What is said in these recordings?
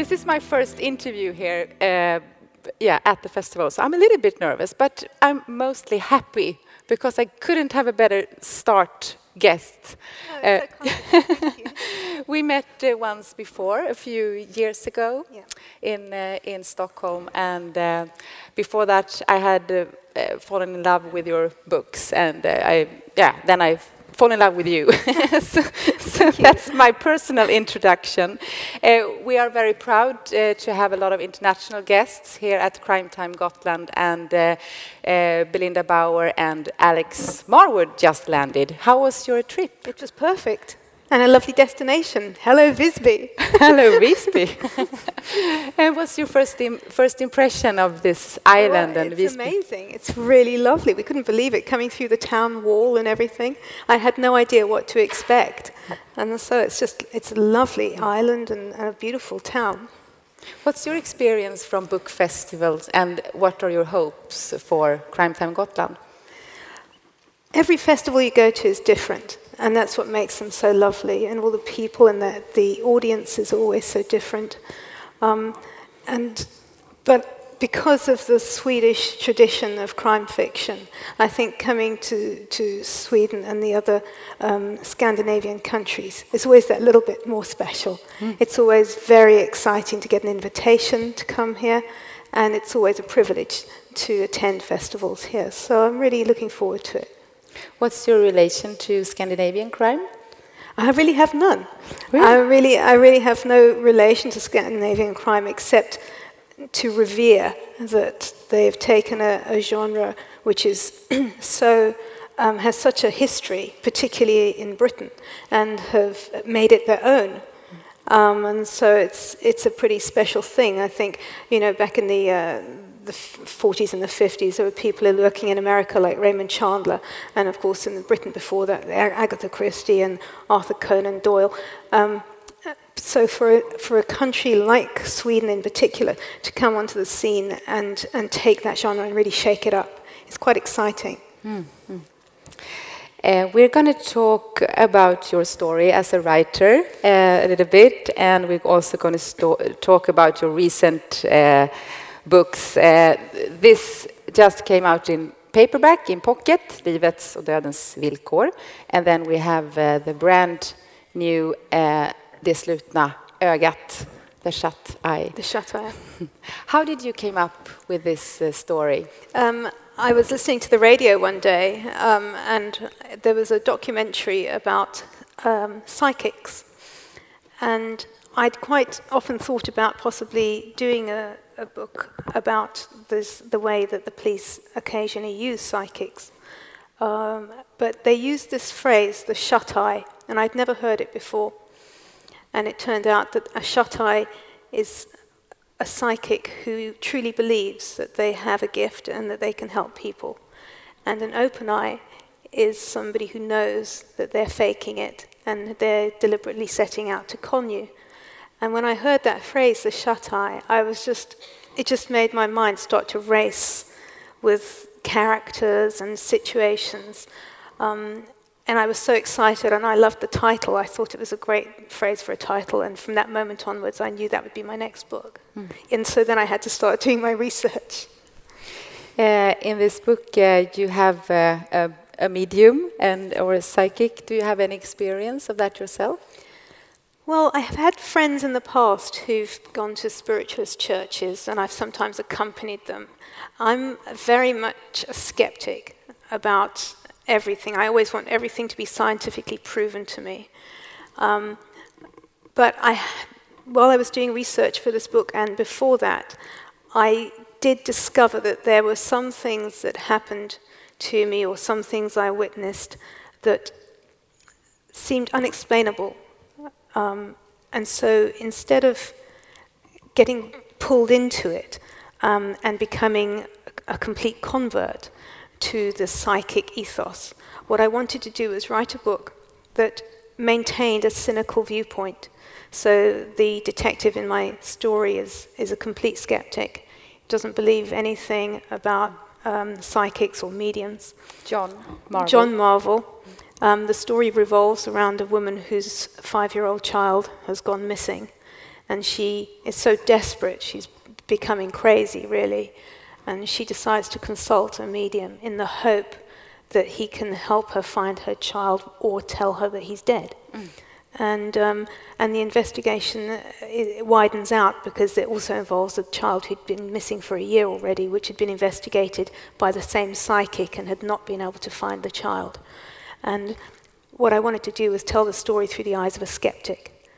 This is my first interview here, uh, yeah, at the festival. So I'm a little bit nervous, but I'm mostly happy because I couldn't have a better start guest. Oh, uh, we met uh, once before, a few years ago, yeah. in uh, in Stockholm, and uh, before that, I had uh, uh, fallen in love with your books, and I yeah, then I fall in love with you. so, so that's my personal introduction. Uh, we are very proud uh, to have a lot of international guests here at Crime Time Gotland, and uh, uh Belinda Bauer and Alex Marwood just landed. How was your trip? It was perfect and a lovely destination. Hello, Visby. Hello, Visby. and what's your first Im first impression of this island well, and Visby? It's amazing. It's really lovely. We couldn't believe it coming through the town wall and everything. I had no idea what to expect, and so it's just it's a lovely island and, and a beautiful town. What's your experience from book festivals, and what are your hopes for Crime Time Gotland? Every festival you go to is different and that's what makes them so lovely. And all the people and the, the audience is always so different. Um, and but because of the Swedish tradition of crime fiction, I think coming to, to Sweden and the other um, Scandinavian countries is always that little bit more special. Mm. It's always very exciting to get an invitation to come here, and it's always a privilege to attend festivals here. So I'm really looking forward to it. What's your relation to Scandinavian crime? I really have none. Really? I really, I really have no relation to Scandinavian crime except to revere that they've taken a, a genre which is so um, has such a history, particularly in Britain, and have made it their own. Um, and so it's it's a pretty special thing. I think you know back in the uh, the 40s and the 50s, there were people working in America like Raymond Chandler, and of course in Britain before that, Agatha Christie and Arthur Conan Doyle. Um, so for a, for a country like Sweden in particular to come onto the scene and, and take that genre and really shake it up, it's quite exciting. Mm -hmm. Uh, we're going to talk about your story as a writer uh, a little bit, and we're also going to talk about your recent uh, books. Uh, this just came out in paperback, in pocket, Livets och dödens villkor. And then we have uh, the brand new uh, Det slutna ögat, The Shut Eye. The Shut Eye. How did you came up with this story? Um, I was listening to the radio one day, um, and there was a documentary about um, psychics. And I'd quite often thought about possibly doing a, a book about this, the way that the police occasionally use psychics. Um, but they used this phrase, the shut eye, and I'd never heard it before. And it turned out that a shut eye is a psychic who truly believes that they have a gift and that they can help people. And an open eye is somebody who knows that they're faking it and they're deliberately setting out to con you. And when I heard that phrase, the shut eye, I was just, it just made my mind start to race with characters and situations. Um, and I was so excited, and I loved the title. I thought it was a great phrase for a title, and from that moment onwards, I knew that would be my next book. Mm. And so then I had to start doing my research. Uh, in this book, uh, you have uh, a, a medium and or a psychic. Do you have any experience of that yourself? Well, I have had friends in the past who've gone to spiritualist churches, and I've sometimes accompanied them. I'm very much a skeptic about everything. I always want everything to be scientifically proven to me. Um, but I, while I was doing research for this book and before that, I did discover that there were some things that happened to me or some things I witnessed that seemed unexplainable um, and so instead of getting pulled into it um, and becoming a complete convert to the psychic ethos, what I wanted to do was write a book that maintained a cynical viewpoint. So the detective in my story is, is a complete skeptic, doesn't believe anything about um, psychics or mediums. John Marvel. John Marvel um, the story revolves around a woman whose five year old child has gone missing. And she is so desperate, she's becoming crazy, really. And she decides to consult a medium in the hope that he can help her find her child or tell her that he's dead. Mm. And, um, and the investigation uh, widens out because it also involves a child who'd been missing for a year already, which had been investigated by the same psychic and had not been able to find the child. And what I wanted to do was tell the story through the eyes of a skeptic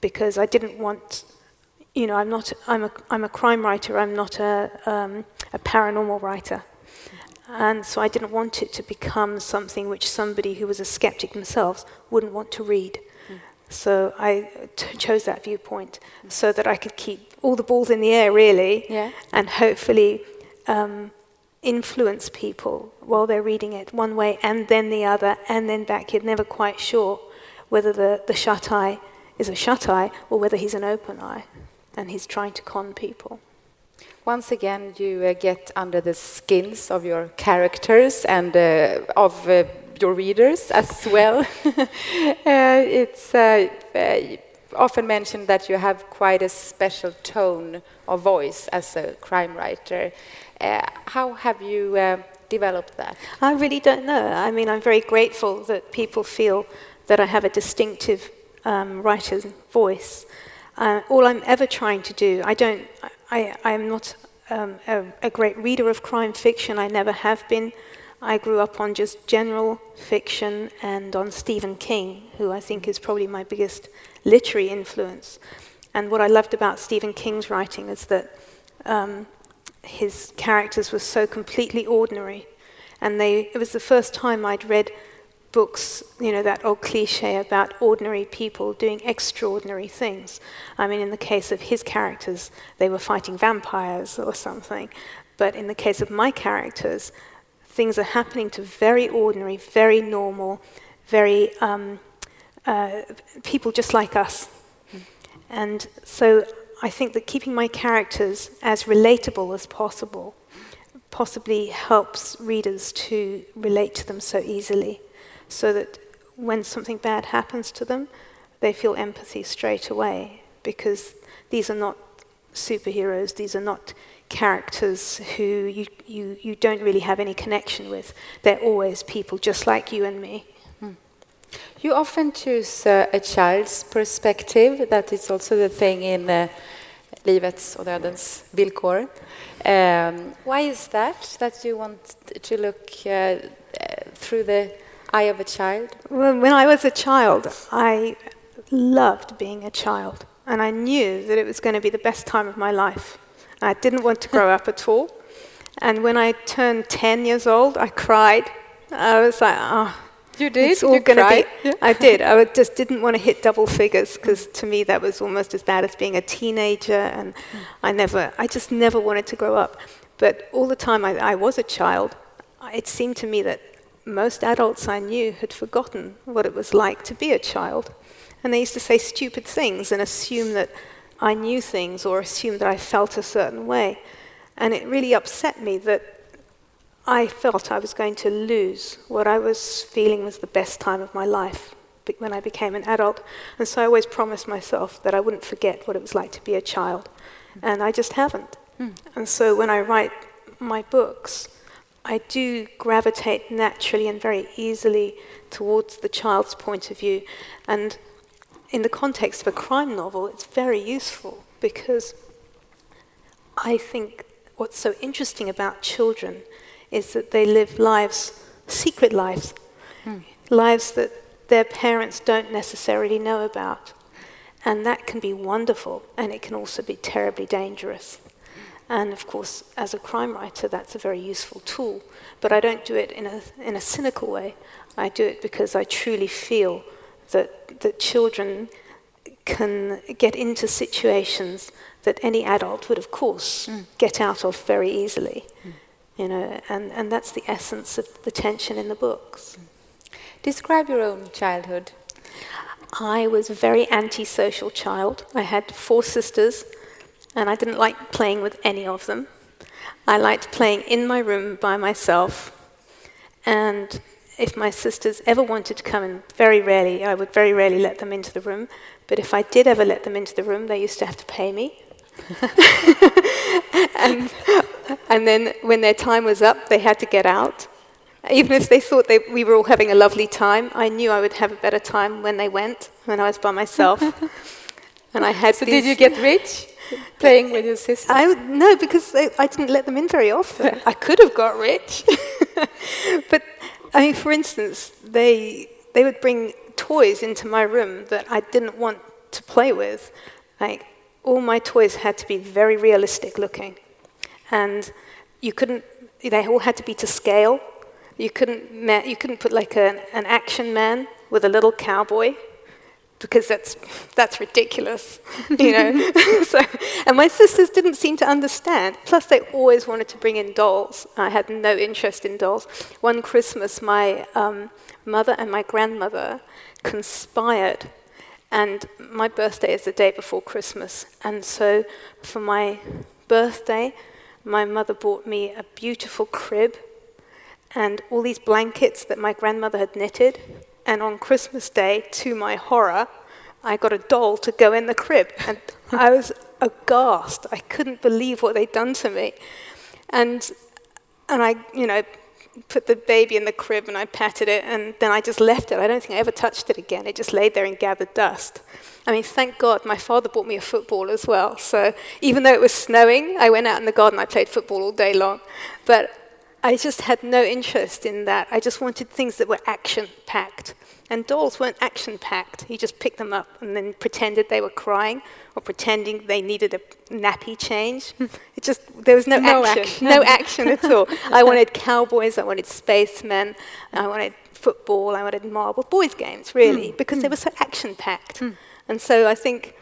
because I didn't want, you know, I'm not, I'm a, I'm a crime writer, I'm not a, um, a paranormal writer. And so I didn't want it to become something which somebody who was a skeptic themselves wouldn't want to read. So I t- chose that viewpoint so that I could keep all the balls in the air, really, yeah. and hopefully um, influence people while they're reading it one way and then the other and then back. You're never quite sure whether the, the shut eye is a shut eye or whether he's an open eye and he's trying to con people. Once again, you uh, get under the skins of your characters and uh, of uh, your readers as well. uh, it's uh, uh, often mentioned that you have quite a special tone of voice as a crime writer. Uh, how have you uh, developed that? I really don't know. I mean, I'm very grateful that people feel that I have a distinctive um, writer's voice. Uh, all I'm ever trying to do, I don't, I, I am not um, a, a great reader of crime fiction. I never have been. I grew up on just general fiction and on Stephen King, who I think is probably my biggest literary influence. And what I loved about Stephen King's writing is that um, his characters were so completely ordinary. And they, it was the first time I'd read books, you know, that old cliche about ordinary people doing extraordinary things. I mean, in the case of his characters, they were fighting vampires or something. But in the case of my characters, things are happening to very ordinary, very normal, very um, uh, people just like us. And so I think that keeping my characters as relatable as possible possibly helps readers to relate to them so easily, so that when something bad happens to them, they feel empathy straight away, because these are not superheroes, these are not characters who you, you, you don't really have any connection with. They're always people just like you and me. You often choose uh, a child's perspective. That is also the thing in uh, Livets och dödens villkor. Um, why is that, that you want to look uh, through the eye of a child? Well, when I was a child, I loved being a child. And I knew that it was going to be the best time of my life. I didn't want to grow up at all. And when I turned 10 years old, I cried. I was like, oh. You did? It's all you cried? Be. I did. I just didn't want to hit double figures because to me that was almost as bad as being a teenager. And mm. I never, I just never wanted to grow up. But all the time I, I was a child, it seemed to me that most adults I knew had forgotten what it was like to be a child. And they used to say stupid things and assume that I knew things or assume that I felt a certain way. And it really upset me that I felt I was going to lose what I was feeling was the best time of my life when I became an adult. And so I always promised myself that I wouldn't forget what it was like to be a child. And I just haven't. Mm. And so when I write my books, I do gravitate naturally and very easily towards the child's point of view. And in the context of a crime novel, it's very useful because I think what's so interesting about children is that they live lives, secret lives, mm. lives that their parents don't necessarily know about. And that can be wonderful, and it can also be terribly dangerous. And of course, as a crime writer, that's a very useful tool. But I don't do it in a, in a cynical way. I do it because I truly feel that, that children can get into situations that any adult would, of course, mm. get out of very easily. Mm. You know, and, and that's the essence of the tension in the books. Describe your own childhood. I was a very antisocial child. I had four sisters, and I didn't like playing with any of them. I liked playing in my room by myself, and if my sisters ever wanted to come in, very rarely, I would very rarely let them into the room But if I did ever let them into the room, they used to have to pay me. and, and then when their time was up, they had to get out. Even if they thought they, we were all having a lovely time, I knew I would have a better time when they went, when I was by myself. and I had so did you get rich playing with your sister? I, no, because they, I didn't let them in very often. I could have got rich. but, I mean, for instance, they, they would bring toys into my room that I didn't want to play with. Like, all my toys had to be very realistic looking. And you couldn't, they all had to be to scale. You couldn't, you couldn't put like an, an action man with a little cowboy because that's, that's ridiculous, you know. so, and my sisters didn't seem to understand. Plus, they always wanted to bring in dolls. I had no interest in dolls. One Christmas, my um, mother and my grandmother conspired and my birthday is the day before Christmas. And so for my birthday, my mother bought me a beautiful crib and all these blankets that my grandmother had knitted. And on Christmas Day, to my horror, I got a doll to go in the crib. And I was aghast. I couldn't believe what they'd done to me. And, and I, you know, put the baby in the crib and I patted it and then I just left it. I don't think I ever touched it again. It just laid there and gathered dust. I mean, thank God my father bought me a football as well. So even though it was snowing, I went out in the garden, I played football all day long. But I just had no interest in that. I just wanted things that were action packed. And dolls weren't action packed. He just picked them up and then pretended they were crying or pretending they needed a nappy change. It just, there was no, no action, action. no action at all. I wanted cowboys, I wanted spacemen, I wanted football, I wanted marble, boys' games, really, mm. because mm. they were so action packed. Mm. And so I think,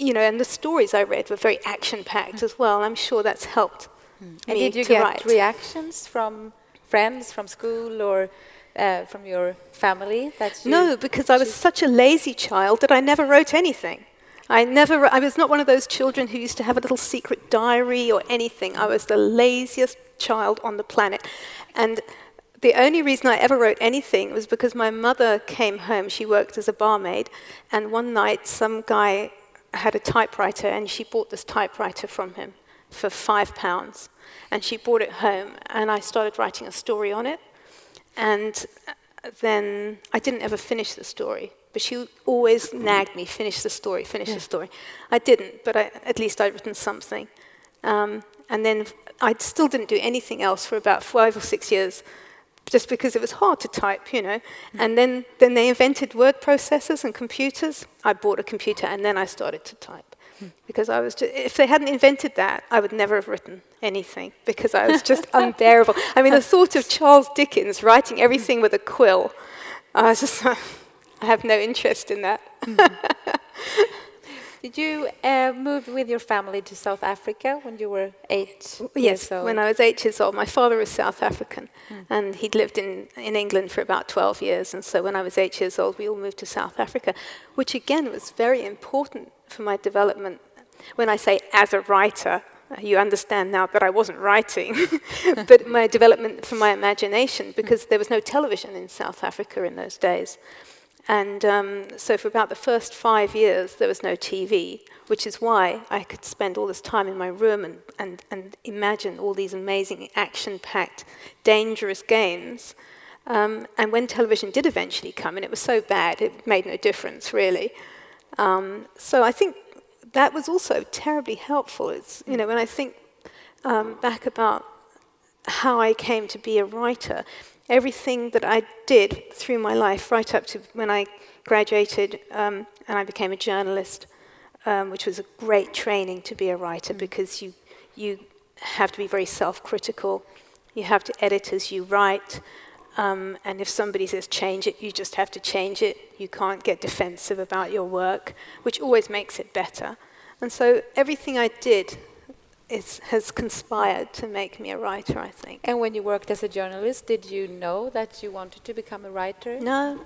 you know, and the stories I read were very action packed as well. I'm sure that's helped. And did you get write. reactions from friends from school or uh, from your family? That no, because I was such a lazy child that I never wrote anything. I never, I was not one of those children who used to have a little secret diary or anything. I was the laziest child on the planet. And the only reason I ever wrote anything was because my mother came home. She worked as a barmaid. And one night, some guy had a typewriter, and she bought this typewriter from him for five pounds. And she brought it home, and I started writing a story on it. And then I didn't ever finish the story but she always nagged me, finish the story, finish yeah. the story. I didn't, but I, at least I'd written something. Um, and then I still didn't do anything else for about five or six years, just because it was hard to type, you know. Mm. And then, then they invented word processors and computers. I bought a computer, and then I started to type. Because I was just, if they hadn't invented that, I would never have written anything because I was just unbearable. I mean, the thought of Charles Dickens writing everything with a quill, I was just I have no interest in that. Did you uh, move with your family to South Africa when you were eight yes, when I was eight years old. My father was South African, mm. and he'd lived in, in England for about 12 years. And so when I was eight years old, we all moved to South Africa, which again was very important for my development. When I say as a writer, you understand now that I wasn't writing, but my development for my imagination, because there was no television in South Africa in those days. And um, so for about the first five years, there was no TV, which is why I could spend all this time in my room and, and, and imagine all these amazing action packed, dangerous games. Um, and when television did eventually come, and it was so bad, it made no difference really. Um, so I think that was also terribly helpful. It's, you know, when I think um, back about how I came to be a writer, everything that I did through my life, right up to when I graduated um, and I became a journalist, um, which was a great training to be a writer mm. because you, you have to be very self critical. You have to edit as you write. Um, and if somebody says change it, you just have to change it. You can't get defensive about your work, which always makes it better. And so everything I did is, has conspired to make me a writer, I think. And when you worked as a journalist, did you know that you wanted to become a writer? No.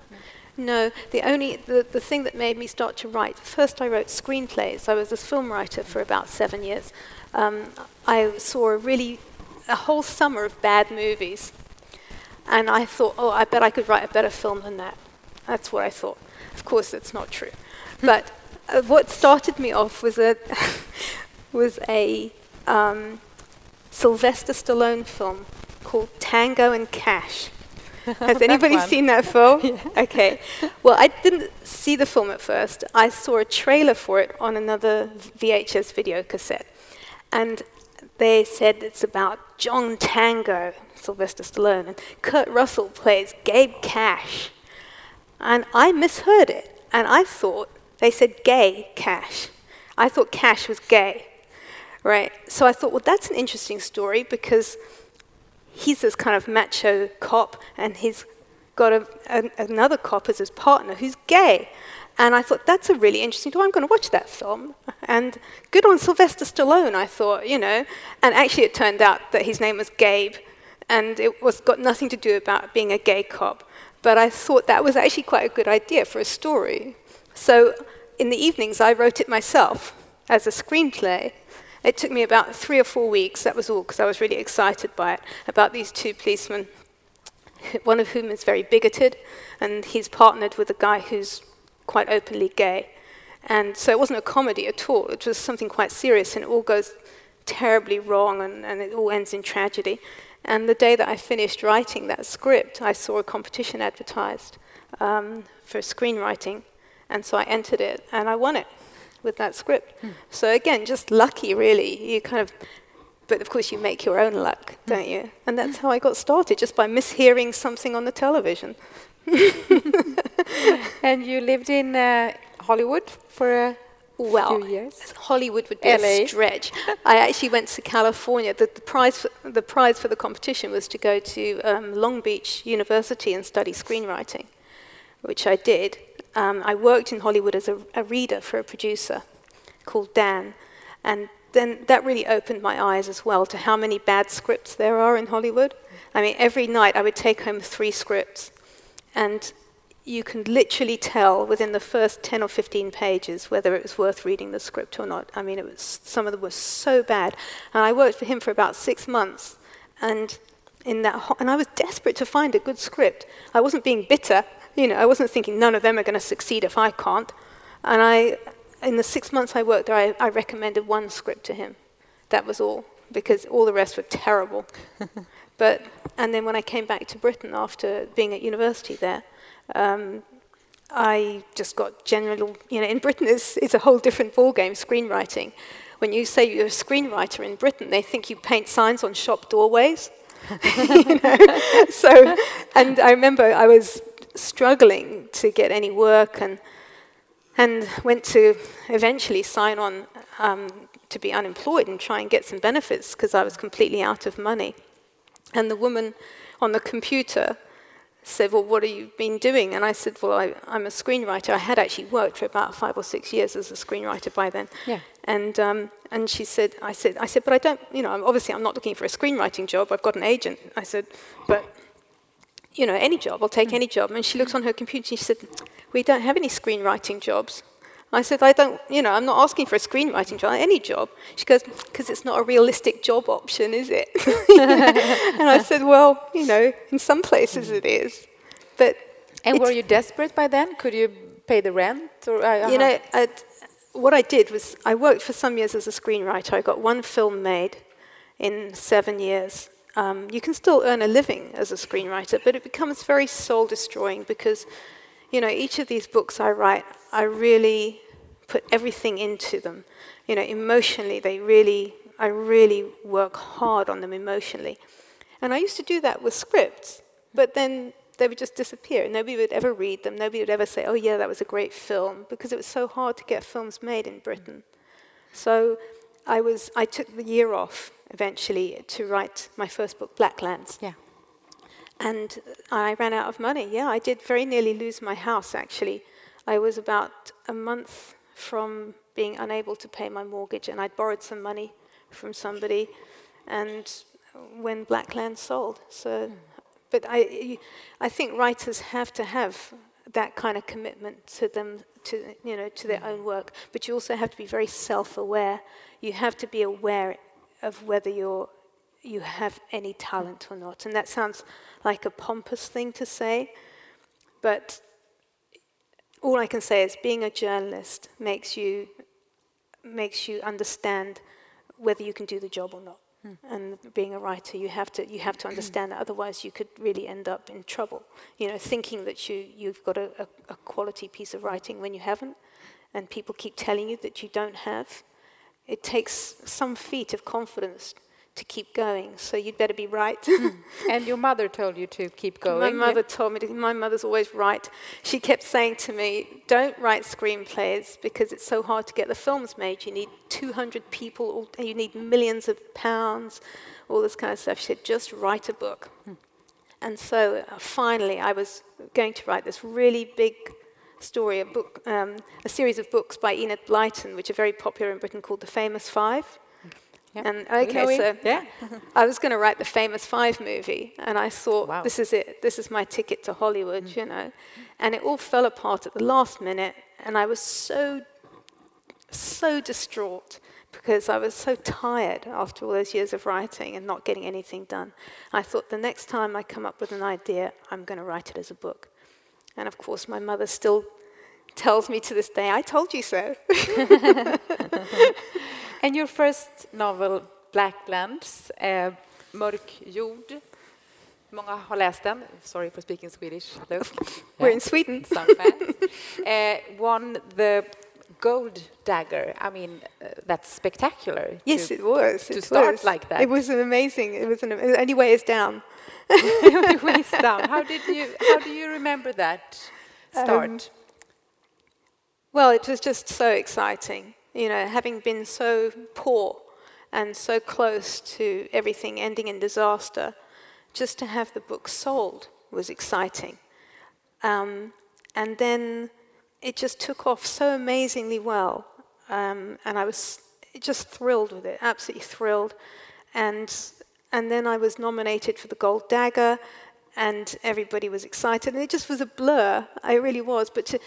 No, the only the, the thing that made me start to write. First, I wrote screenplays. I was a film writer for about seven years. Um, I saw a really a whole summer of bad movies, and I thought, oh, I bet I could write a better film than that. That's what I thought. Of course, that's not true, but uh, what started me off was a was a um, Sylvester Stallone film called Tango and Cash. Has anybody seen that film? yeah. Okay. Well, I didn't see the film at first. I saw a trailer for it on another VHS video cassette. And they said it's about John Tango, Sylvester Stallone, and Kurt Russell plays Gabe Cash. And I misheard it, and I thought they said gay Cash. I thought Cash was gay, right? So I thought, well, that's an interesting story because he's this kind of macho cop, and he's got a, another cop as his partner who's gay. And I thought, that's a really interesting story. I'm going to watch that film. And good on Sylvester Stallone, I thought, you know. And actually, it turned out that his name was Gabe, and it was got nothing to do about being a gay cop. But I thought that was actually quite a good idea for a story. So in the evenings, I wrote it myself as a screenplay. It took me about three or four weeks, that was all, because I was really excited by it, about these two policemen, one of whom is very bigoted, and he's partnered with a guy who's quite openly gay. And so it wasn't a comedy at all, it was something quite serious, and it all goes terribly wrong, and, and it all ends in tragedy. And the day that I finished writing that script, I saw a competition advertised um, for screenwriting, and so I entered it, and I won it with that script. Mm. So again, just lucky, really. You kind of, but of course, you make your own luck, hmm. don't you? And that's how I got started, just by mishearing something on the television. and you lived in uh, Hollywood for a well, few years. Hollywood would be LA. a stretch. I actually went to California. The, the, prize for, the prize for the competition was to go to um, Long Beach University and study screenwriting, which I did. Um, I worked in Hollywood as a, a reader for a producer called Dan, and then that really opened my eyes as well to how many bad scripts there are in Hollywood. I mean, every night I would take home three scripts, and you can literally tell within the first 10 or 15 pages whether it was worth reading the script or not. I mean, it was, some of them were so bad. And I worked for him for about six months. And, in that ho- and I was desperate to find a good script. I wasn't being bitter. You know, I wasn't thinking none of them are going to succeed if I can't. And I, in the six months I worked there, I, I recommended one script to him. That was all, because all the rest were terrible. but, and then when I came back to Britain after being at university there, um, I just got general, you know, in Britain it's, it's a whole different ballgame, screenwriting. When you say you're a screenwriter in Britain, they think you paint signs on shop doorways. you know? so, and I remember I was struggling to get any work and, and went to eventually sign on um, to be unemployed and try and get some benefits because I was completely out of money. And the woman on the computer said, Well, what have you been doing? And I said, Well, I, am a screenwriter. I had actually worked for about five or six years as a screenwriter by then. Yeah. And, um, and she said, I said, I said, but I don't, you know, obviously I'm not looking for a screenwriting job. I've got an agent. I said, but, you know, any job, I'll take mm. any job. And she looked on her computer and she said, we don't have any screenwriting jobs. I said, I don't, you know, I'm not asking for a screenwriting job, any job. She goes, because it's not a realistic job option, is it? and I said, well, you know, in some places it is. But and were you desperate by then? Could you pay the rent? Or, uh, you know, I'd, what I did was I worked for some years as a screenwriter. I got one film made in seven years. Um, you can still earn a living as a screenwriter, but it becomes very soul destroying because you know, each of these books I write, I really put everything into them. You know, emotionally, they really, I really work hard on them emotionally. And I used to do that with scripts, but then they would just disappear. Nobody would ever read them. Nobody would ever say, oh, yeah, that was a great film, because it was so hard to get films made in Britain. So I, was, I took the year off eventually to write my first book, Blacklands. Yeah. And I ran out of money. Yeah, I did very nearly lose my house, actually. I was about a month from being unable to pay my mortgage, and I'd borrowed some money from somebody, and when Blackland sold. So, but I, I think writers have to have that kind of commitment to them, to you know, to their own work. But you also have to be very self-aware. You have to be aware of whether you're you have any talent or not. And that sounds like a pompous thing to say, but all I can say is being a journalist makes you makes you understand whether you can do the job or not. Mm. And being a writer, you have to you have to understand that. Otherwise, you could really end up in trouble. You know, thinking that you you've got a, a, a quality piece of writing when you haven't, and people keep telling you that you don't have. It takes some feat of confidence to keep going. So you'd better be right. mm. And your mother told you to keep going. My mother yeah? told me. To, my mother's always right. She kept saying to me, "Don't write screenplays because it's so hard to get the films made. You need 200 people. You need millions of pounds, all this kind of stuff." She said, "Just write a book." Mm. And so uh, finally, I was going to write this really big story, a book, um, a series of books by Enid Blyton, which are very popular in Britain, called The Famous Five. Yep. And okay, so yeah. I was going to write the Famous Five movie, and I thought, wow. this is it. This is my ticket to Hollywood, mm. you know. And it all fell apart at the last minute, and I was so, so distraught because I was so tired after all those years of writing and not getting anything done. I thought the next time I come up with an idea, I'm going to write it as a book. And of course, my mother still tells me to this day, I told you so. and your first novel, Blacklands, uh, Mörk jord, Många har läst den. Sorry for speaking Swedish. We're in Sweden. uh, won the gold dagger. I mean, uh, that's spectacular. Yes, to, it was. To it start was. like that. It was an amazing. It was an. Anyway, it's down. waist down. How did you? How do you remember that start? Um, well, it was just so exciting. You know, having been so poor and so close to everything ending in disaster, just to have the book sold was exciting. Um, and then it just took off so amazingly well, um, and I was just thrilled with it, absolutely thrilled. And and then I was nominated for the Gold Dagger, and everybody was excited. And it just was a blur. I really was. But to,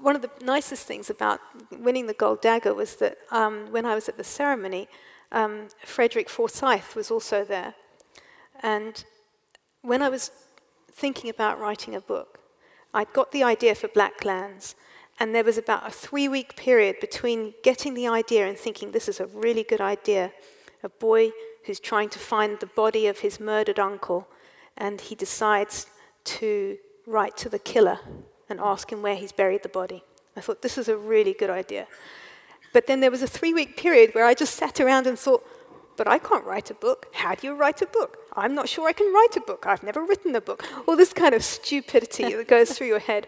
one of the nicest things about winning the Gold Dagger was that um, when I was at the ceremony, um, Frederick Forsyth was also there. And when I was thinking about writing a book, I'd got the idea for Blacklands, and there was about a three week period between getting the idea and thinking, this is a really good idea. A boy who's trying to find the body of his murdered uncle, and he decides to write to the killer and ask him where he's buried the body. I thought, this is a really good idea. But then there was a three week period where I just sat around and thought, but I can't write a book. How do you write a book? I'm not sure I can write a book. I've never written a book. All this kind of stupidity that goes through your head.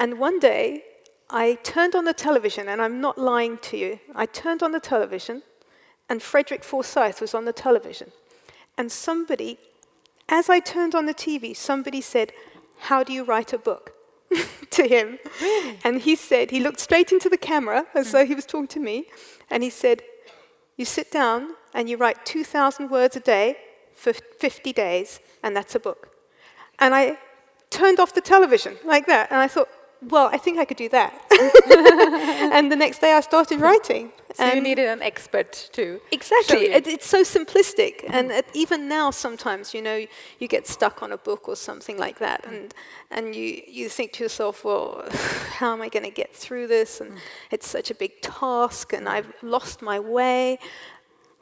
And one day, I turned on the television, and I'm not lying to you. I turned on the television, and Frederick Forsyth was on the television. And somebody, as I turned on the TV, somebody said, How do you write a book? to him. Really? And he said, he looked straight into the camera as mm. though he was talking to me, and he said, You sit down and you write 2,000 words a day for 50 days, and that's a book. And I turned off the television like that, and I thought, well, I think I could do that. and the next day I started writing. So you needed an expert too. Exactly. It, it's so simplistic. Mm-hmm. And it, even now, sometimes, you know, you get stuck on a book or something like that. Mm. And, and you, you think to yourself, well, how am I going to get through this? And mm. it's such a big task, and I've lost my way.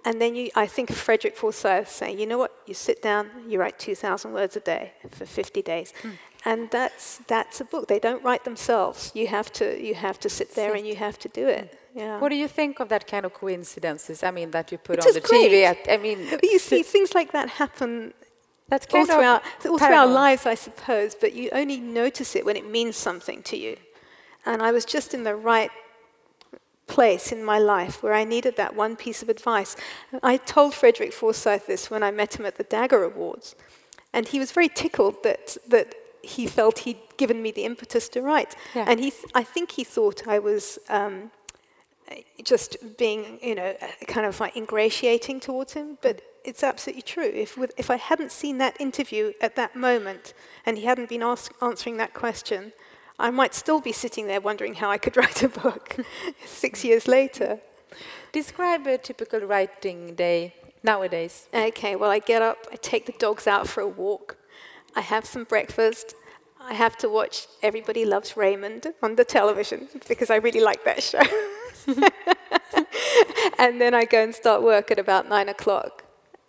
And then you, I think of Frederick Forsyth saying, you know what, you sit down, you write 2,000 words a day for 50 days. Mm. And that's, that's a book. They don't write themselves. You have to, you have to sit there and you have to do it. Yeah. What do you think of that kind of coincidences? I mean, that you put on the great. TV. At, I mean, but you see, things like that happen that's all throughout, all through our lives, I suppose, but you only notice it when it means something to you. And I was just in the right place in my life where I needed that one piece of advice. I told Frederick Forsyth this when I met him at the Dagger Awards, and he was very tickled that, that he felt he'd given me the impetus to write. Yeah. And he, I think he thought I was um, just being, you know, kind of like ingratiating towards him. But it's absolutely true. If, with, if I hadn't seen that interview at that moment and he hadn't been ask, answering that question, I might still be sitting there wondering how I could write a book six years later. Describe a typical writing day nowadays. Okay, well, I get up, I take the dogs out for a walk, I have some breakfast, I have to watch Everybody Loves Raymond on the television because I really like that show. and then I go and start work at about nine o'clock.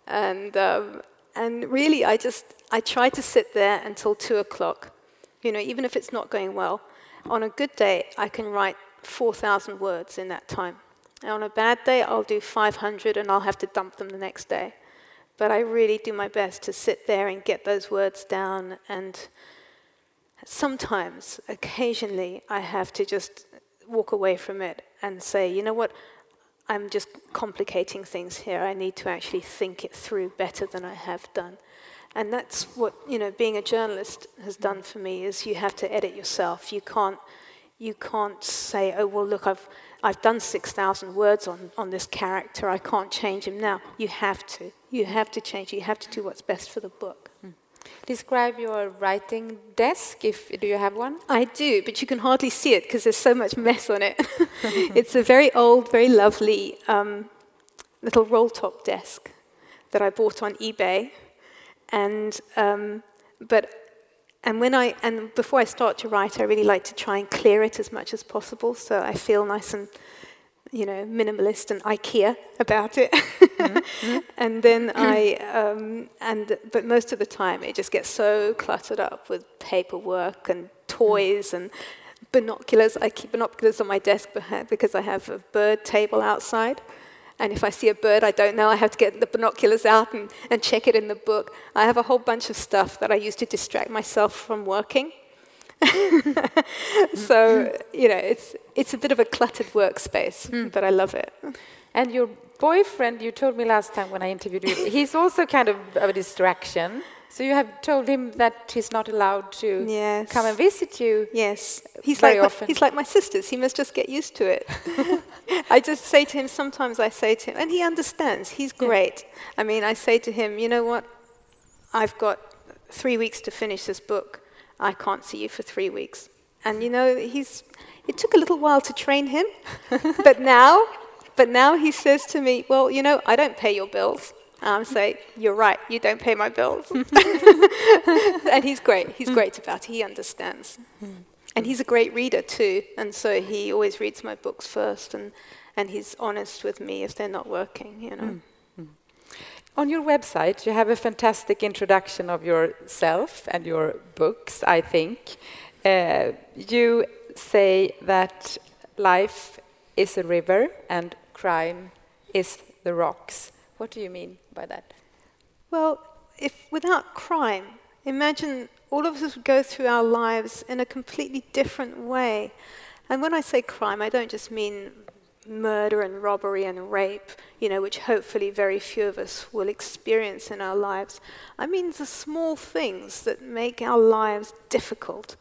And, um, and really, I just, I try to sit there until two o'clock, you know, even if it's not going well. On a good day, I can write 4,000 words in that time. And on a bad day, I'll do 500 and I'll have to dump them the next day. But I really do my best to sit there and get those words down. And sometimes, occasionally, I have to just walk away from it and say, you know what, I'm just complicating things here. I need to actually think it through better than I have done. And that's what, you know, being a journalist has done for me is you have to edit yourself. You can't, you can't say, oh, well, look, I've, I've done 6,000 words on, on this character. I can't change him now. You have to. You have to change. You have to do what's best for the book. Mm. Describe your writing desk. If do you have one? I do, but you can hardly see it because there's so much mess on it. it's a very old, very lovely um, little roll-top desk that I bought on eBay, and um, but and when I and before I start to write, I really like to try and clear it as much as possible, so I feel nice and you know minimalist and IKEA about it. mm-hmm. and then I um, and but most of the time it just gets so cluttered up with paperwork and toys mm. and binoculars. I keep binoculars on my desk because I have a bird table outside. And if I see a bird I don't know, I have to get the binoculars out and, and check it in the book. I have a whole bunch of stuff that I use to distract myself from working. so, you know, it's, it's a bit of a cluttered workspace, mm. but I love it. And your boyfriend, you told me last time when I interviewed you, he's also kind of a distraction. So you have told him that he's not allowed to yes. come and visit you. Yes, he's very like often. My, he's like my sisters. He must just get used to it. I just say to him sometimes. I say to him, and he understands. He's great. Yeah. I mean, I say to him, you know what? I've got three weeks to finish this book. I can't see you for three weeks. And you know, he's. It took a little while to train him, but now, but now he says to me, well, you know, I don't pay your bills um, say, You're right, you don't pay my bills. and he's great. He's mm. great about it. He understands. Mm. And he's a great reader too. And so he always reads my books first and, and he's honest with me if they're not working, you know. Mm. On your website, you have a fantastic introduction of yourself and your books, I think. Uh, you say that life is a river and crime is the rocks. What do you mean by that? Well, if without crime, imagine all of us would go through our lives in a completely different way. And when I say crime, I don't just mean murder and robbery and rape, you know, which hopefully very few of us will experience in our lives. I mean the small things that make our lives difficult.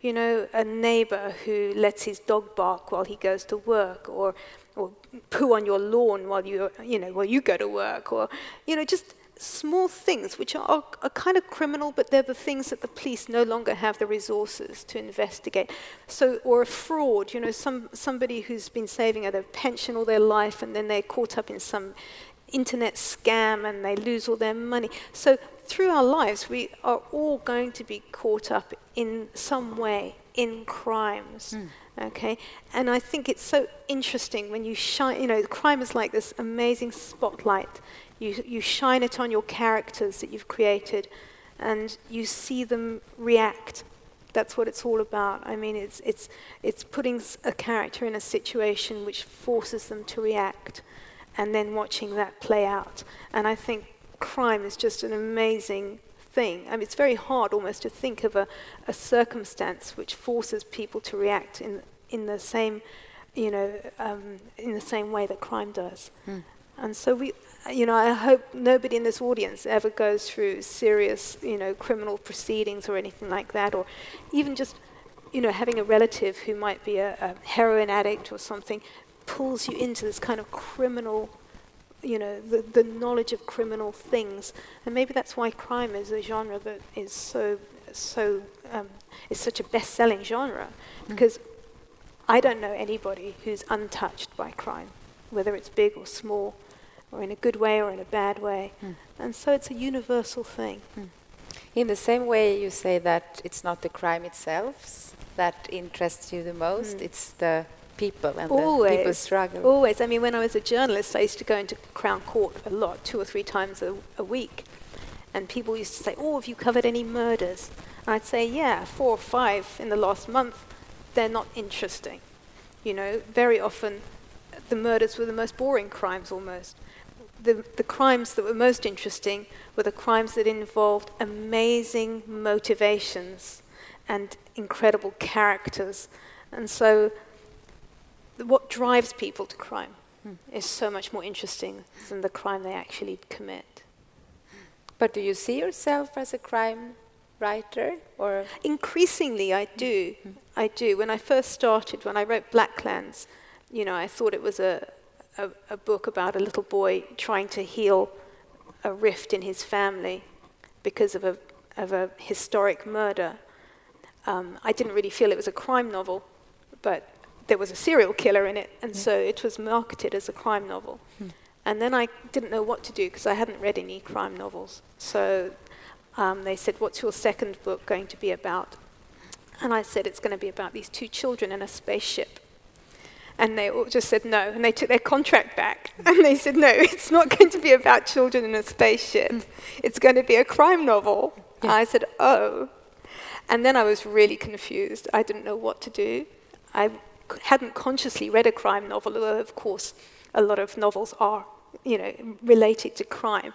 You know, a neighbor who lets his dog bark while he goes to work, or or poo on your lawn while you, you know, while you go to work, or, you know, just small things which are, are, kind of criminal, but they're the things that the police no longer have the resources to investigate. So, or a fraud, you know, some, somebody who's been saving a pension all their life and then they're caught up in some internet scam and they lose all their money. So, through our lives, we are all going to be caught up in some way in crimes. Mm. Okay, and I think it's so interesting when you shine. You know, crime is like this amazing spotlight. You you shine it on your characters that you've created, and you see them react. That's what it's all about. I mean, it's it's it's putting a character in a situation which forces them to react, and then watching that play out. And I think crime is just an amazing thing. I mean, it's very hard almost to think of a, a circumstance which forces people to react in, in the same, you know, um, in the same way that crime does. Mm. And so we, you know, I hope nobody in this audience ever goes through serious, you know, criminal proceedings or anything like that, or even just, you know, having a relative who might be a, a heroin addict or something pulls you into this kind of criminal you know, the, the knowledge of criminal things. And maybe that's why crime is a genre that is so, so, um, is such a best-selling genre. Mm. Because I don't know anybody who's untouched by crime, whether it's big or small, or in a good way or in a bad way. Mm. And so it's a universal thing. Mm. In the same way, you say that it's not the crime itself that interests you the most, mm. it's the people and always, the people's struggle. Always. I mean, when I was a journalist, I used to go into Crown Court a lot, two or three times a, a week. And people used to say, Oh, have you covered any murders? And I'd say, Yeah, four or five in the last month. They're not interesting. You know, very often the murders were the most boring crimes almost. The, the crimes that were most interesting were the crimes that involved amazing motivations and incredible characters. And so, what drives people to crime hmm. is so much more interesting than the crime they actually commit. But do you see yourself as a crime writer or increasingly I do. I do. When I first started, when I wrote Blacklands, you know, I thought it was a, a, a book about a little boy trying to heal a rift in his family because of a of a historic murder. Um, I didn't really feel it was a crime novel, but there was a serial killer in it, and mm. so it was marketed as a crime novel. Mm. And then I didn't know what to do because I hadn't read any crime novels. So um, they said, What's your second book going to be about? And I said, It's going to be about these two children in a spaceship. And they all just said no. And they took their contract back. And they said, No, it's not going to be about children in a spaceship. Mm. It's going to be a crime novel. Yeah. I said, Oh. And then I was really confused. I didn't know what to do. I hadn't consciously read a crime novel, although, of course, a lot of novels are you know, related to crime.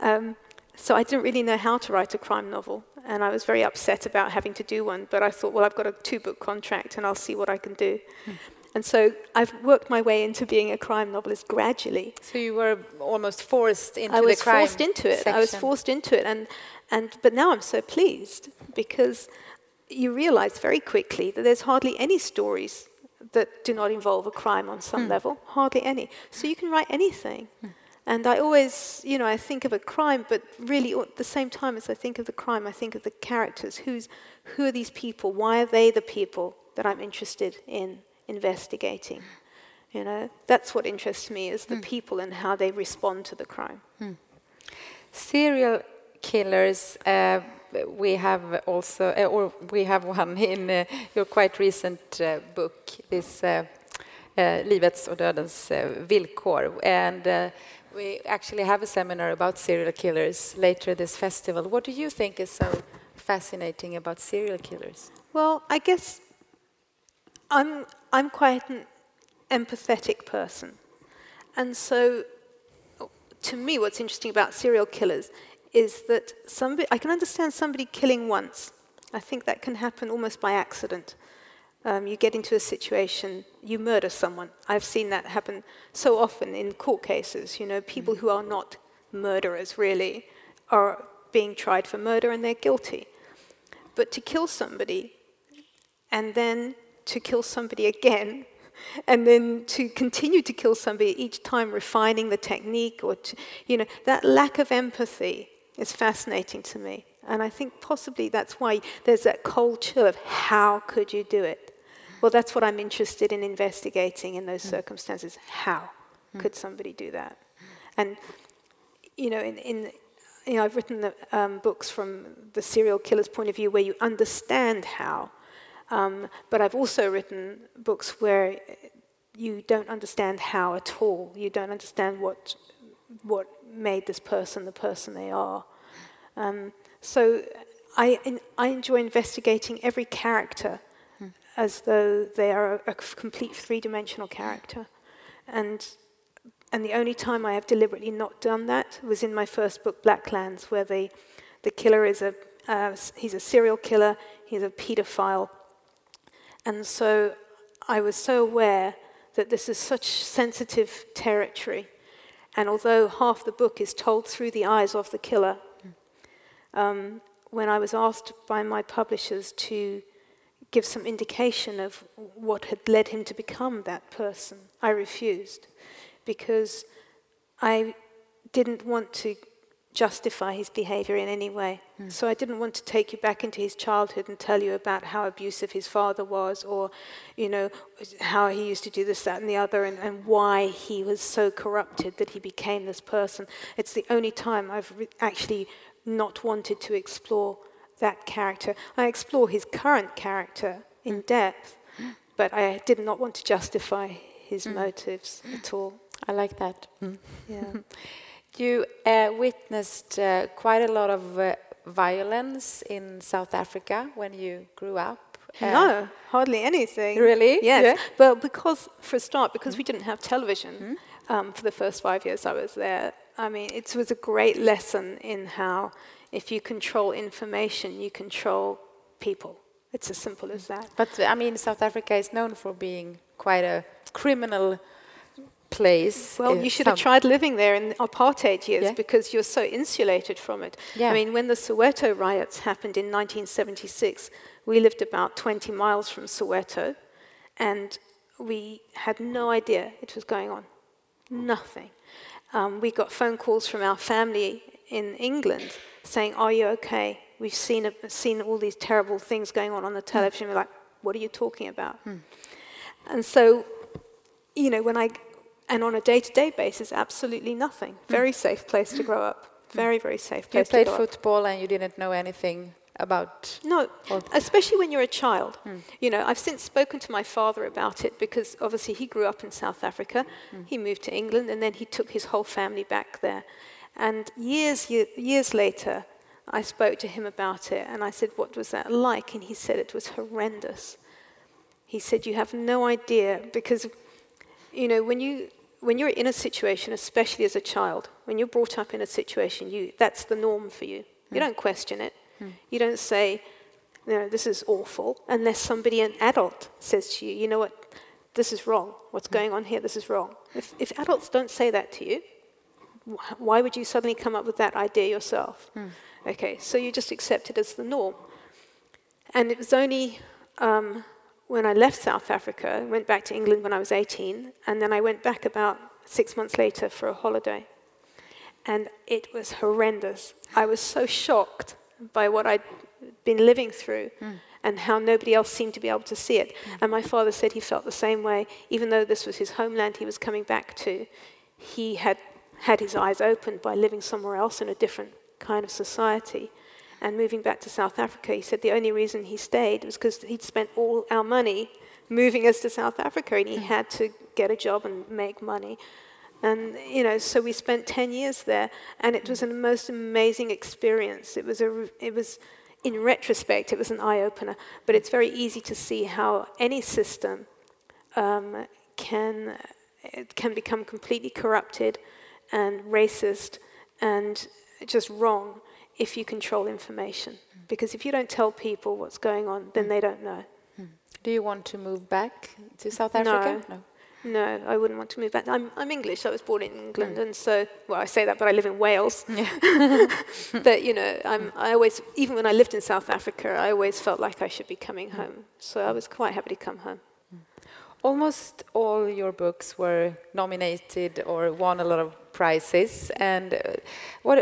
Um, so I didn't really know how to write a crime novel, and I was very upset about having to do one. But I thought, well, I've got a two-book contract, and I'll see what I can do. Mm. And so I've worked my way into being a crime novelist gradually. So you were almost forced into I was forced into it. Section. I was forced into it, and and but now I'm so pleased because you realize very quickly that there's hardly any stories that do not involve a crime on some mm. level, hardly any. So you can write anything. Mm. And I always, you know, I think of a crime, but really at the same time as I think of the crime, I think of the characters. Who's, who are these people? Why are they the people that I'm interested in investigating? You know, that's what interests me is the mm. people and how they respond to the crime. Hmm. Serial killers. Uh, we have also, uh, or we have one in uh, your quite recent uh, book, this Livets och dödens villkor. And we actually have a seminar about serial killers later this festival. What do you think is so fascinating about serial killers? Well, I guess I'm, I'm quite an empathetic person. And so, to me, what's interesting about serial killers is that somebody, I can understand somebody killing once. I think that can happen almost by accident. Um, you get into a situation, you murder someone. I've seen that happen so often in court cases. You know, people who are not murderers really are being tried for murder and they're guilty. But to kill somebody and then to kill somebody again and then to continue to kill somebody each time refining the technique or to, you know that lack of empathy is fascinating to me. And I think possibly that's why there's that cold chill of how could you do it? Well, that's what I'm interested in investigating in those mm. circumstances. How mm. could somebody do that? And, you know, in, in you know, I've written the, um, books from the serial killer's point of view where you understand how. Um, but I've also written books where you don't understand how at all. You don't understand what, what made this person the person they are. Um, so I, in, I enjoy investigating every character hmm. as though they are a, a complete three dimensional character. And, and the only time I have deliberately not done that was in my first book, Blacklands, where the, the killer is a, uh, he's a serial killer, he's a pedophile. And so I was so aware that this is such sensitive territory and although half the book is told through the eyes of the killer, um, when I was asked by my publishers to give some indication of what had led him to become that person, I refused because I didn't want to justify his behavior in any way. Mm. So I didn't want to take you back into his childhood and tell you about how abusive his father was or, you know, how he used to do this, that, and the other and, and why he was so corrupted that he became this person. It's the only time I've re- actually not wanted to explore that character. I explore his current character in depth, but I did not want to justify his mm. motives at all. I like that. Mm. Yeah. you uh, witnessed uh, quite a lot of uh, violence in South Africa when you grew up. Uh, no, hardly anything. Really? Yes. Yeah. Well, because for a start, because mm. we didn't have television mm. um, for the first five years I was there. I mean, it was a great lesson in how if you control information, you control people. It's as simple as that. But I mean, South Africa is known for being quite a criminal place. Well, you should have tried living there in apartheid years yeah. because you're so insulated from it. Yeah. I mean, when the Soweto riots happened in 1976, we lived about 20 miles from Soweto and we had no idea it was going on. Nothing. Um, we got phone calls from our family in England saying, Are you okay? We've seen, a, seen all these terrible things going on on the television. We're like, What are you talking about? Hmm. And so, you know, when I, and on a day to day basis, absolutely nothing. Very hmm. safe place to grow up. Very, very safe place to grow. You played football and you didn't know anything about no especially when you're a child mm. you know i've since spoken to my father about it because obviously he grew up in south africa mm. he moved to england and then he took his whole family back there and years, years later, I spoke to him about it and I said, What was that like? And he said it was horrendous. He said, You have no idea because, you know, when, you, when you're in a situation, especially as a child, when you're brought up in a situation, you, that's the norm for you. You mm. don't question it. Mm. You don't say, you know, this is awful, unless somebody, an adult, says to you, you know what, this is wrong. What's mm. going on here? This is wrong. If, if adults don't say that to you, why would you suddenly come up with that idea yourself? Mm. Okay, so you just accept it as the norm. And it was only um, when I left South Africa, went back to England when I was 18, and then I went back about six months later for a holiday. And it was horrendous. I was so shocked by what I'd been living through mm. and how nobody else seemed to be able to see it. Mm. And my father said he felt the same way, even though this was his homeland he was coming back to. He had had his eyes opened by living somewhere else in a different kind of society. And moving back to South Africa, he said the only reason he stayed was because he'd spent all our money moving us to South Africa and he mm. had to get a job and make money. And, you know, so we spent 10 years there and it was a most amazing experience. It was, a, it was, in retrospect, it was an eye opener, but it's very easy to see how any system um, can, can become completely corrupted and racist and just wrong if you control information. Mm. Because if you don't tell people what's going on, then mm. they don't know. Mm. Do you want to move back to South Africa? No. no. I wouldn't want to move back. I'm, I'm English. I was born in England, mm. and so well, I say that, but I live in Wales. Yeah. but you know, I'm, I always, even when I lived in South Africa, I always felt like I should be coming mm. home. So I was quite happy to come home. Almost all your books were nominated or won a lot of prizes. And uh, what,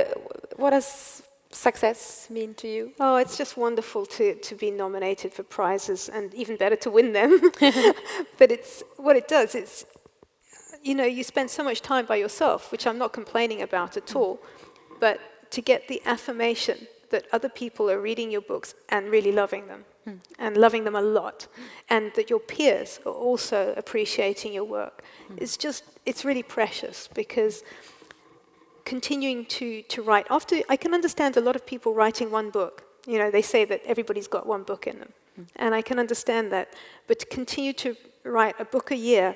what does success mean to you? Oh, it's just wonderful to, to be nominated for prizes and even better to win them. but it's what it does, it's, you know, you spend so much time by yourself, which I'm not complaining about at all, but to get the affirmation that other people are reading your books and really loving them, mm. and loving them a lot, and that your peers are also appreciating your work. Mm. It's just, it's really precious because continuing to, to write, after, I can understand a lot of people writing one book. You know, they say that everybody's got one book in them. Mm. And I can understand that. But to continue to write a book a year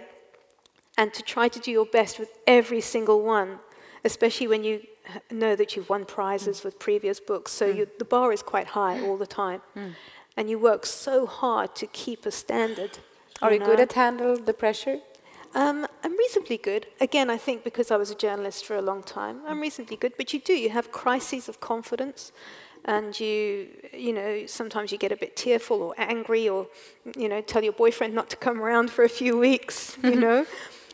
and to try to do your best with every single one, especially when you know that you've won prizes mm. with previous books. So mm. you, the bar is quite high all the time. Mm. And you work so hard to keep a standard. Are you, know? good at handle the pressure? Um, I'm reasonably good. Again, I think because I was a journalist for a long time, I'm reasonably good. But you do, you have crises of confidence. And you, you know, sometimes you get a bit tearful or angry or, you know, tell your boyfriend not to come around for a few weeks, you know.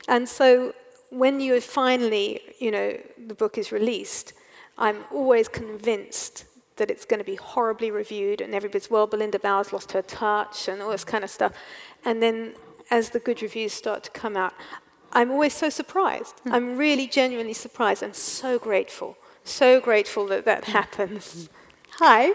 And so when you finally, you know, the book is released, I'm always convinced that it's going to be horribly reviewed and everybody's, well, Belinda Bauer's lost her touch and all this kind of stuff. And then as the good reviews start to come out, I'm always so surprised. Mm. I'm really genuinely surprised and so grateful So grateful that that happens. Hi.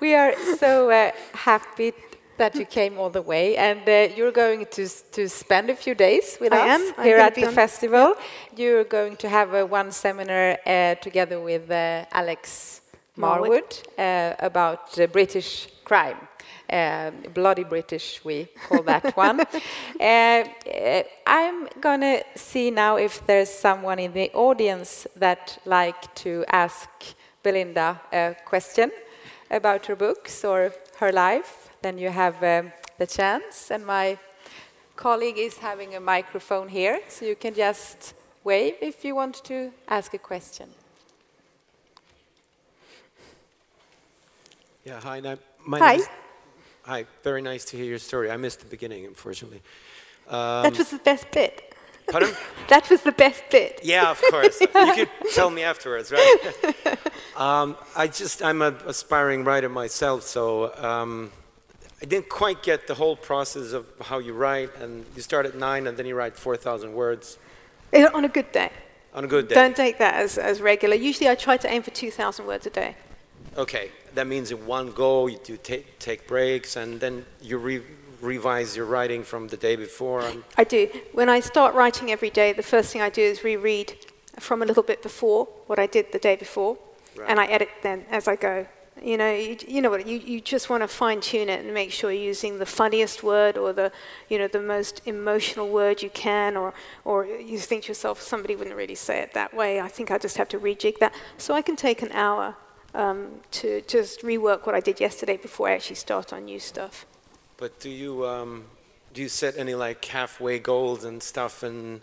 We are so uh, happy that you came all the way, and uh, you're going to to spend a few days with I us am. here at the festival. You're going to have uh, one seminar uh, together with uh, Alex Marwood. Marwood uh, about uh, British crime. Um, bloody British, we call that one. Uh, I'm gonna see now if there's someone in the audience that like to ask Belinda a question about her books or her life. Then you have um, the chance, and my colleague is having a microphone here, so you can just wave if you want to ask a question. Yeah, hi. no- My Hi. Hi, very nice to hear your story. I missed the beginning, unfortunately. Um, that was the best bit. pardon? That was the best bit. Yeah, of course. you could tell me afterwards, right? um, I just, I'm an aspiring writer myself, so um, I didn't quite get the whole process of how you write, and you start at nine and then you write 4,000 words On a good day. on a good day. Don't take that as, as regular. Usually I try to aim for 2,000 words a day. Okay, that means in one go you take, take breaks, and then you re- revise your writing from the day before. And I do. When I start writing every day, the first thing I do is reread from a little bit before what I did the day before, Right. and I edit then as I go. You know, you, you know what? You, you just want to fine tune it and make sure you're using the funniest word or the, you know, the most emotional word you can, or, or you think to yourself, somebody wouldn't really say it that way. I think I just have to rejig that. So I can take an hour um, to just rework what I did yesterday before I actually start on new stuff. But do you um, do you set any like halfway goals and stuff and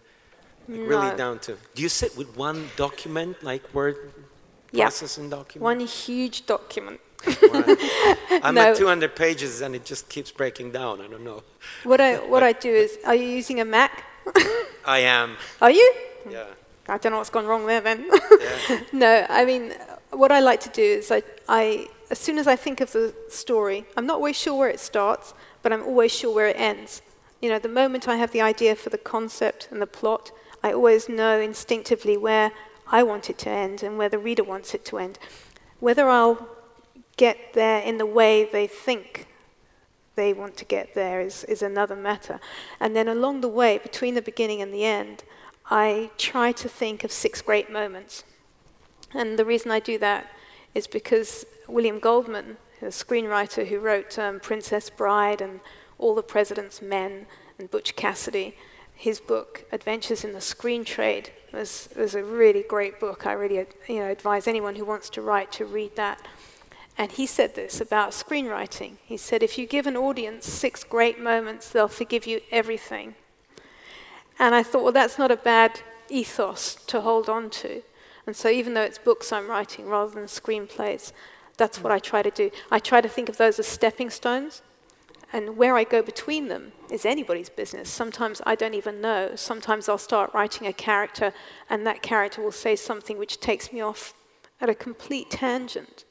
like, really down to? Do you sit with one document like word Yeah. processing document? One huge document. Right. I'm No. at 200 pages and it just keeps breaking down. I don't know. What I, what I do is, are you using a Mac? I am. Are you? Yeah. I don't know what's gone wrong there then. Yeah. no, I mean, what I like to do is I, I, as soon as I think of the story, I'm not always sure where it starts, but I'm always sure where it ends. You know, the moment I have the idea for the concept and the plot, I always know instinctively where I want it to end and where the reader wants it to end. Whether I'll get there in the way they think they want to get there is, is another matter. And then along the way, between the beginning and the end, I try to think of six great moments. And the reason I do that is because William Goldman, a screenwriter who wrote um, Princess Bride and All the President's Men and Butch Cassidy, his book Adventures in the Screen Trade was, was a really great book. I really you know, advise anyone who wants to write to read that. And he said this about screenwriting. He said, if you give an audience six great moments, they'll forgive you everything. And I thought, well, that's not a bad ethos to hold on to. And so, even though it's books I'm writing rather than screenplays, that's what I try to do. I try to think of those as stepping stones. And where I go between them is anybody's business. Sometimes I don't even know. Sometimes I'll start writing a character, and that character will say something which takes me off at a complete tangent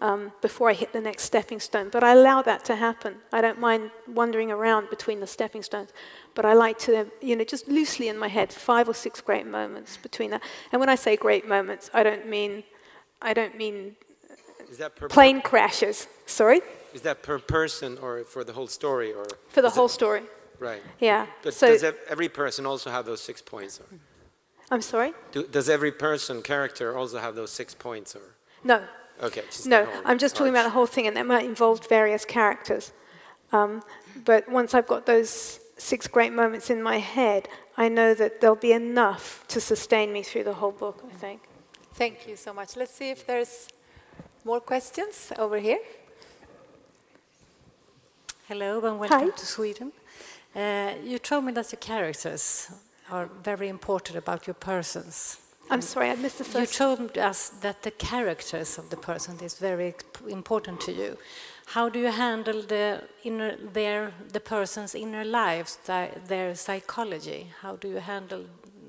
um, before I hit the next stepping stone. But I allow that to happen. I don't mind wandering around between the stepping stones. But I like to, you know, just loosely in my head, five or six great moments between that. And when I say great moments, I don't mean, I don't mean Is that per plane crashes. Sorry, Is that per person or for the whole story or? for the is it- whole story. Right. Yeah. But so does every person also have those six points? Or I'm sorry. do, does every person character also have those six points? Or No, okay, just no. whole I'm just talking about the whole thing, and that might involve various characters. Um, but once I've got those six great moments in my head, I know that there'll be enough to sustain me through the whole book. I think. Thank you so much. Let's see if there's more questions over here. Hello and welcome Hi. to Sweden. Uh, you told me that your characters are very important about your persons. I'm sorry, I missed the first. You told us that the characters of the person is very important to you. How do you handle the inner, their, the person's inner lives, their, their psychology? How do you handle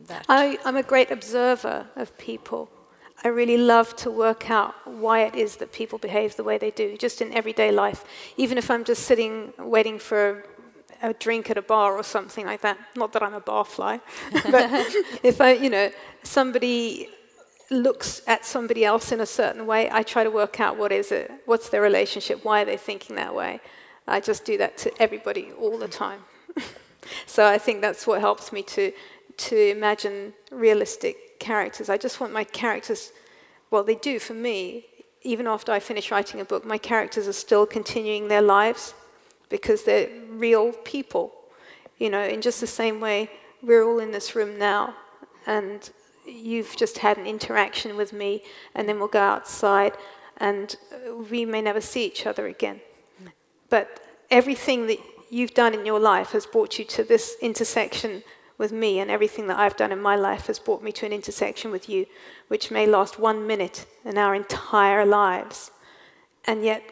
that? I, I'm a great observer of people. I really love to work out why it is that people behave the way they do, just in everyday life. Even if I'm just sitting waiting for a drink at a bar or something like that. Not that I'm a barfly, but if I, you know, somebody looks at somebody else in a certain way, I try to work out what is it, what's their relationship, why are they thinking that way. I just do that to everybody all the time. so I think that's what helps me to to imagine realistic characters. I just want my characters, well, they do for me. Even after I finish writing a book, my characters are still continuing their lives because they're real people. You know, in just the same way, we're all in this room now, and you've just had an interaction with me, and then we'll go outside, and we may never see each other again. But everything that you've done in your life has brought you to this intersection with me, and everything that I've done in my life has brought me to an intersection with you, which may last one minute in our entire lives. And yet,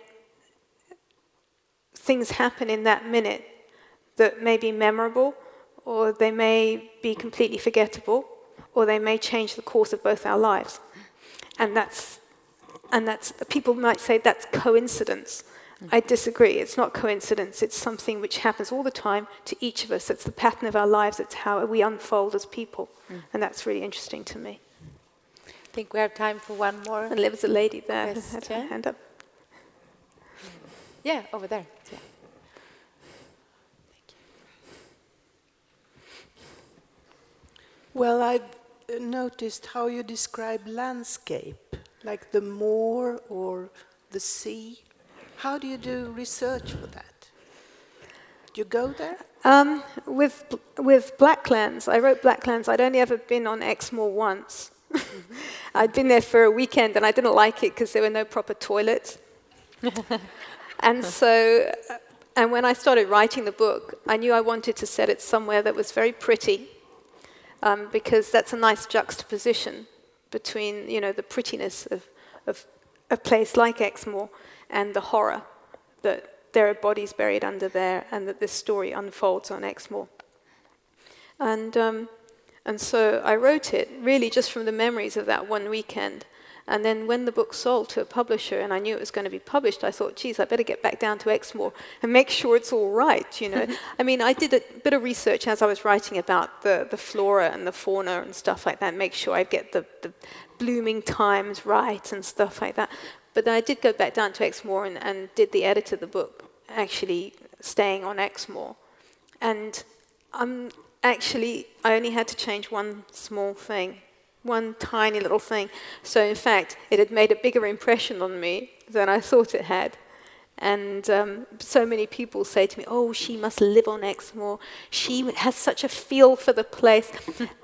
things happen in that minute that may be memorable, or they may be completely forgettable, or they may change the course of both our lives. And that's, and that's people might say that's coincidence. I disagree. It's not coincidence. It's something which happens all the time to each of us. It's the pattern of our lives. It's how we unfold as people. Mm. And that's really interesting to me. I think we have time for one more. And there was a lady there yes, had her hand up. Yeah, over there. Yeah. Well, I've noticed how you describe landscape, like the moor or the sea. How do you do research for that? Do you go there? Um, with with Blacklands, I wrote Blacklands. I'd only ever been on Exmoor once. Mm-hmm. I'd been there for a weekend and I didn't like it because there were no proper toilets. and so, and when I started writing the book, I knew I wanted to set it somewhere that was very pretty, um, because that's a nice juxtaposition between you know the prettiness of, of a place like Exmoor and the horror that there are bodies buried under there and that this story unfolds on Exmoor. And, um, and so I wrote it really just from the memories of that one weekend. And then when the book sold to a publisher and I knew it was going to be published, I thought, geez, I better get back down to Exmoor and make sure it's all right, you know. I mean, I did a bit of research as I was writing about the, the flora and the fauna and stuff like that, make sure I get the, the blooming times right and stuff like that. But then I did go back down to Exmoor and, and did the edit of the book, actually staying on Exmoor. And I'm actually, I only had to change one small thing, one tiny little thing. So, in fact, it had made a bigger impression on me than I thought it had. And um, so many people say to me, Oh, she must live on Exmoor. She has such a feel for the place.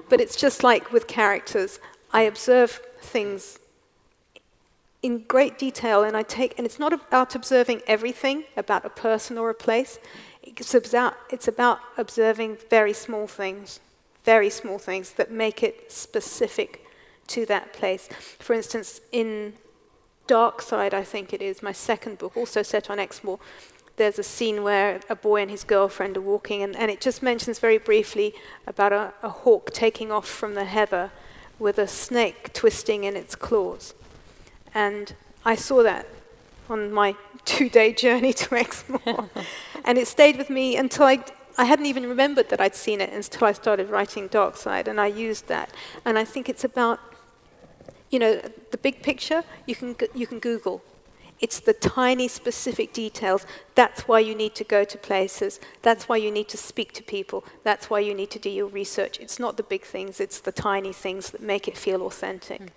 but it's just like with characters. I observe things in great detail, and I take, and it's not about observing everything about a person or a place. It's about, it's about observing very small things, very small things that make it specific to that place. For instance, in Dark Side, I think it is, my second book, also set on Exmoor, there's a scene where a boy and his girlfriend are walking, and, and it just mentions very briefly about a, a hawk taking off from the heather with a snake twisting in its claws. And I saw that on my two day journey to Exmoor. and it stayed with me until I, I hadn't even remembered that I'd seen it until I started writing Dark Side, and I used that. And I think it's about, you know, the big picture, you can, you can Google. It's the tiny specific details. That's why you need to go to places. That's why you need to speak to people. That's why you need to do your research. It's not the big things, it's the tiny things that make it feel authentic. Mm.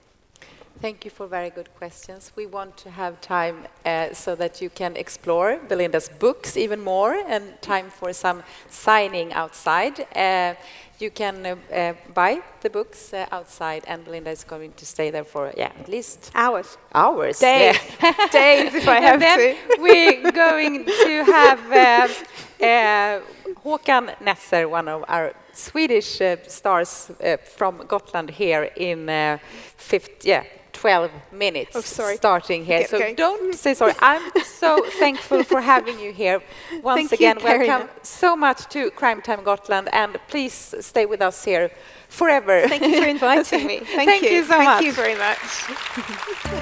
Thank you for very good questions. We want to have time uh, so that you can explore Belinda's books even more and time for some signing outside. Uh, you can uh, uh buy the books uh, outside, and Belinda is going to stay there for yeah at least hours. Hours, days, yeah. days if I have to. we're going to have uh, Håkan Nesser, one of our Swedish stars from Gotland, here in fifth, yeah 12 minutes oh, sorry. starting here. Okay, so okay. don't mm. say sorry. I'm so thankful for having you here. Once Thank again, you, welcome so much to Crime Time Gotland, and please stay with us here forever. Thank you for inviting me. Thank, Thank you. you so Thank much. you very much.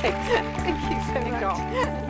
Thank you so much.